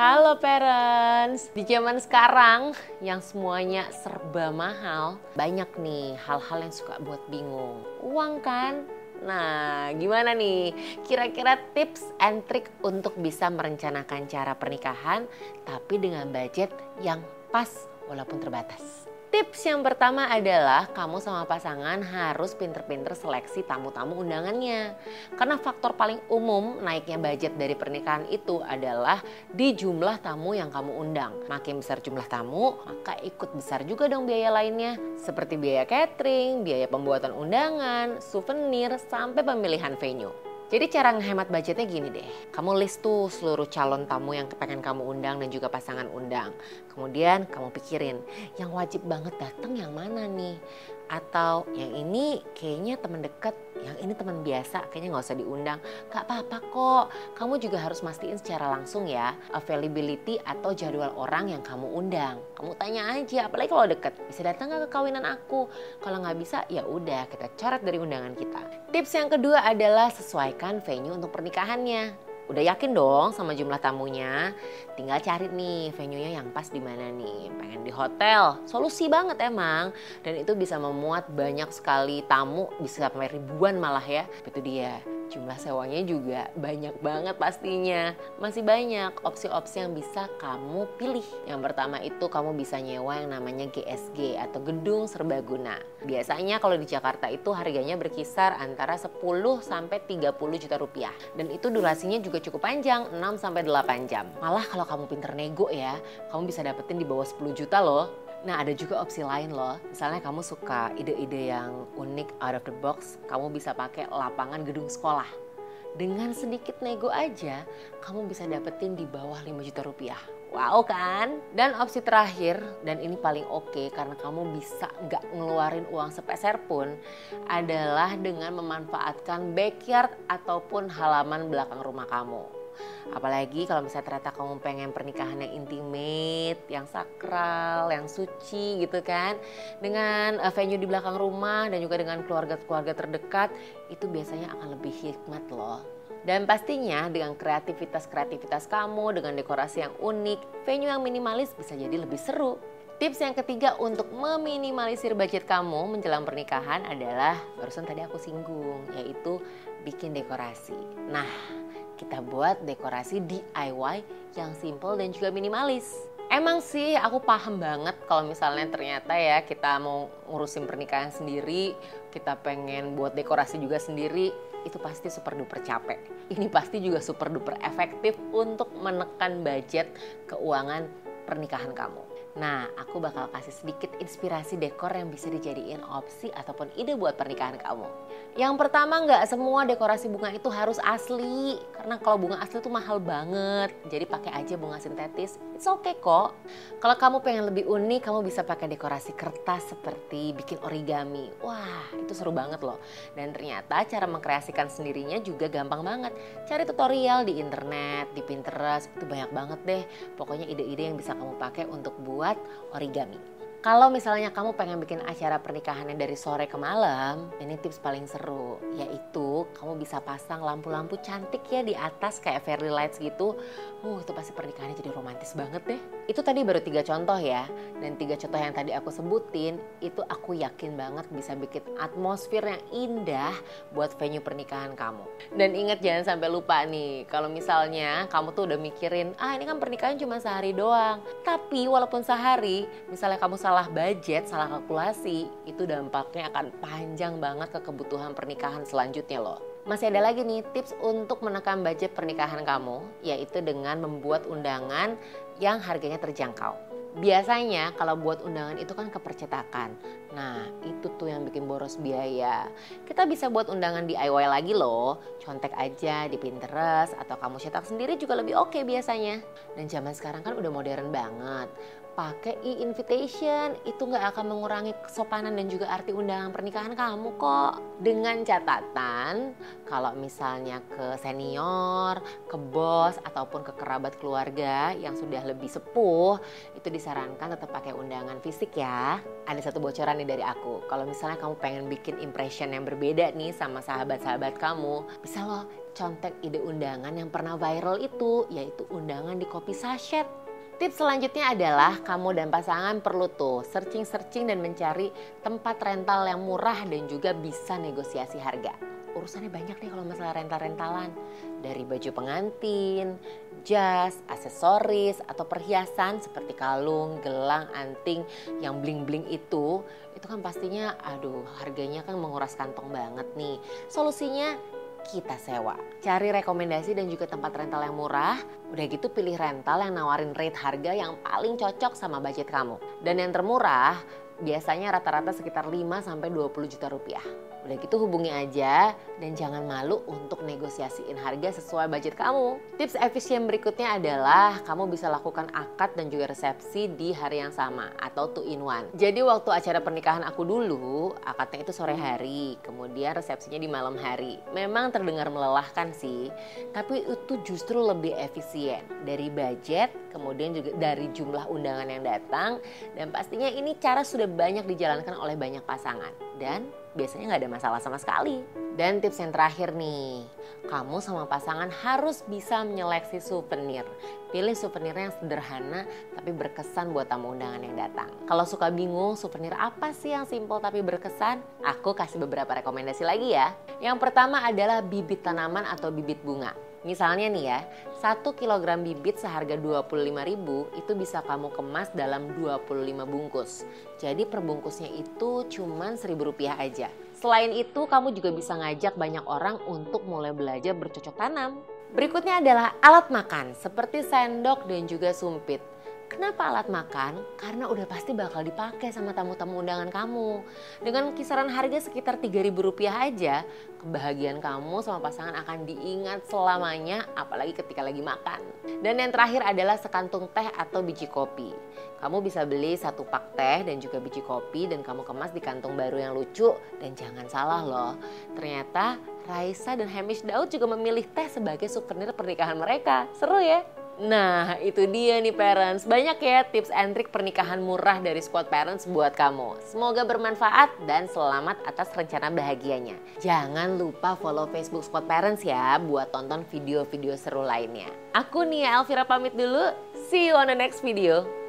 Halo parents, di zaman sekarang yang semuanya serba mahal, banyak nih hal-hal yang suka buat bingung. Uang kan? Nah, gimana nih? Kira-kira tips and trick untuk bisa merencanakan cara pernikahan tapi dengan budget yang pas walaupun terbatas. Tips yang pertama adalah kamu sama pasangan harus pinter-pinter seleksi tamu-tamu undangannya. Karena faktor paling umum naiknya budget dari pernikahan itu adalah di jumlah tamu yang kamu undang. Makin besar jumlah tamu, maka ikut besar juga dong biaya lainnya. Seperti biaya catering, biaya pembuatan undangan, souvenir, sampai pemilihan venue. Jadi cara ngehemat budgetnya gini deh. Kamu list tuh seluruh calon tamu yang pengen kamu undang dan juga pasangan undang. Kemudian kamu pikirin yang wajib banget datang yang mana nih. Atau yang ini kayaknya teman dekat, yang ini teman biasa kayaknya nggak usah diundang. Gak apa-apa kok, kamu juga harus mastiin secara langsung ya availability atau jadwal orang yang kamu undang. Kamu tanya aja, apalagi kalau deket, bisa datang nggak ke kawinan aku? Kalau nggak bisa, ya udah kita coret dari undangan kita. Tips yang kedua adalah sesuaikan venue untuk pernikahannya. Udah yakin dong sama jumlah tamunya. Tinggal cari nih venue-nya yang pas di mana nih. Pengen di hotel, solusi banget emang. Dan itu bisa memuat banyak sekali tamu, bisa sampai ribuan malah ya. Itu dia jumlah sewanya juga banyak banget pastinya. Masih banyak opsi-opsi yang bisa kamu pilih. Yang pertama itu kamu bisa nyewa yang namanya GSG atau Gedung Serbaguna. Biasanya kalau di Jakarta itu harganya berkisar antara 10 sampai 30 juta rupiah. Dan itu durasinya juga cukup panjang, 6 sampai 8 jam. Malah kalau kamu pinter nego ya, kamu bisa dapetin di bawah 10 juta loh. Nah ada juga opsi lain loh, misalnya kamu suka ide-ide yang unik out of the box, kamu bisa pakai lapangan gedung sekolah. Dengan sedikit nego aja, kamu bisa dapetin di bawah 5 juta rupiah. Wow kan? Dan opsi terakhir, dan ini paling oke okay, karena kamu bisa nggak ngeluarin uang sepeser pun, adalah dengan memanfaatkan backyard ataupun halaman belakang rumah kamu. Apalagi kalau misalnya ternyata kamu pengen pernikahan yang intimate, yang sakral, yang suci gitu kan. Dengan uh, venue di belakang rumah dan juga dengan keluarga-keluarga terdekat, itu biasanya akan lebih hikmat loh. Dan pastinya dengan kreativitas-kreativitas kamu, dengan dekorasi yang unik, venue yang minimalis bisa jadi lebih seru. Tips yang ketiga untuk meminimalisir budget kamu menjelang pernikahan adalah barusan tadi aku singgung, yaitu bikin dekorasi. Nah, kita buat dekorasi DIY yang simple dan juga minimalis. Emang sih aku paham banget kalau misalnya ternyata ya kita mau ngurusin pernikahan sendiri, kita pengen buat dekorasi juga sendiri, itu pasti super duper capek. Ini pasti juga super duper efektif untuk menekan budget keuangan pernikahan kamu. Nah, aku bakal kasih sedikit inspirasi dekor yang bisa dijadiin opsi ataupun ide buat pernikahan kamu. Yang pertama nggak semua dekorasi bunga itu harus asli. Karena kalau bunga asli itu mahal banget. Jadi pakai aja bunga sintetis. It's okay kok. Kalau kamu pengen lebih unik, kamu bisa pakai dekorasi kertas seperti bikin origami. Wah, itu seru banget loh. Dan ternyata cara mengkreasikan sendirinya juga gampang banget. Cari tutorial di internet, di Pinterest, itu banyak banget deh. Pokoknya ide-ide yang bisa kamu pakai untuk buat buat origami. Kalau misalnya kamu pengen bikin acara pernikahannya dari sore ke malam, ini tips paling seru, yaitu kamu bisa pasang lampu-lampu cantik ya di atas kayak fairy lights gitu. Uh, itu pasti pernikahannya jadi romantis banget deh. Itu tadi baru tiga contoh ya, dan tiga contoh yang tadi aku sebutin, itu aku yakin banget bisa bikin atmosfer yang indah buat venue pernikahan kamu. Dan ingat jangan sampai lupa nih, kalau misalnya kamu tuh udah mikirin, ah ini kan pernikahan cuma sehari doang. Tapi walaupun sehari, misalnya kamu salah budget, salah kalkulasi, itu dampaknya akan panjang banget ke kebutuhan pernikahan selanjutnya loh. Masih ada lagi nih tips untuk menekan budget pernikahan kamu, yaitu dengan membuat undangan yang harganya terjangkau. Biasanya kalau buat undangan itu kan kepercetakan. Nah itu tuh yang bikin boros biaya. Kita bisa buat undangan DIY lagi loh. Contek aja di Pinterest atau kamu cetak sendiri juga lebih oke okay biasanya. Dan zaman sekarang kan udah modern banget pakai e-invitation itu nggak akan mengurangi kesopanan dan juga arti undangan pernikahan kamu kok. Dengan catatan kalau misalnya ke senior, ke bos ataupun ke kerabat keluarga yang sudah lebih sepuh itu disarankan tetap pakai undangan fisik ya. Ada satu bocoran nih dari aku. Kalau misalnya kamu pengen bikin impression yang berbeda nih sama sahabat-sahabat kamu, bisa loh contek ide undangan yang pernah viral itu, yaitu undangan di kopi sachet. Tips selanjutnya adalah kamu dan pasangan perlu tuh searching-searching dan mencari tempat rental yang murah dan juga bisa negosiasi harga. Urusannya banyak nih kalau masalah rental-rentalan. Dari baju pengantin, jas, aksesoris, atau perhiasan seperti kalung, gelang, anting yang bling-bling itu, itu kan pastinya aduh harganya kan menguras kantong banget nih. Solusinya kita sewa. Cari rekomendasi dan juga tempat rental yang murah. Udah gitu pilih rental yang nawarin rate harga yang paling cocok sama budget kamu. Dan yang termurah biasanya rata-rata sekitar 5 sampai 20 juta rupiah. Udah gitu hubungi aja dan jangan malu untuk negosiasiin harga sesuai budget kamu. Tips efisien berikutnya adalah kamu bisa lakukan akad dan juga resepsi di hari yang sama atau two in one. Jadi waktu acara pernikahan aku dulu, akadnya itu sore hari, kemudian resepsinya di malam hari. Memang terdengar melelahkan sih, tapi itu justru lebih efisien dari budget, kemudian juga dari jumlah undangan yang datang dan pastinya ini cara sudah banyak dijalankan oleh banyak pasangan dan biasanya nggak ada masalah sama sekali. Dan tips yang terakhir nih, kamu sama pasangan harus bisa menyeleksi souvenir. Pilih souvenir yang sederhana tapi berkesan buat tamu undangan yang datang. Kalau suka bingung souvenir apa sih yang simple tapi berkesan, aku kasih beberapa rekomendasi lagi ya. Yang pertama adalah bibit tanaman atau bibit bunga. Misalnya nih ya, 1 kg bibit seharga 25.000 itu bisa kamu kemas dalam 25 bungkus. Jadi perbungkusnya itu cuman Rp1.000 aja. Selain itu, kamu juga bisa ngajak banyak orang untuk mulai belajar bercocok tanam. Berikutnya adalah alat makan seperti sendok dan juga sumpit. Kenapa alat makan? Karena udah pasti bakal dipakai sama tamu-tamu undangan kamu. Dengan kisaran harga sekitar Rp3.000 aja, kebahagiaan kamu sama pasangan akan diingat selamanya, apalagi ketika lagi makan. Dan yang terakhir adalah sekantung teh atau biji kopi. Kamu bisa beli satu pak teh dan juga biji kopi dan kamu kemas di kantung baru yang lucu. Dan jangan salah loh, ternyata Raisa dan Hamish Daud juga memilih teh sebagai souvenir pernikahan mereka. Seru ya? Nah itu dia nih parents, banyak ya tips and trik pernikahan murah dari Squad Parents buat kamu. Semoga bermanfaat dan selamat atas rencana bahagianya. Jangan lupa follow Facebook Squad Parents ya buat tonton video-video seru lainnya. Aku Nia Elvira pamit dulu, see you on the next video.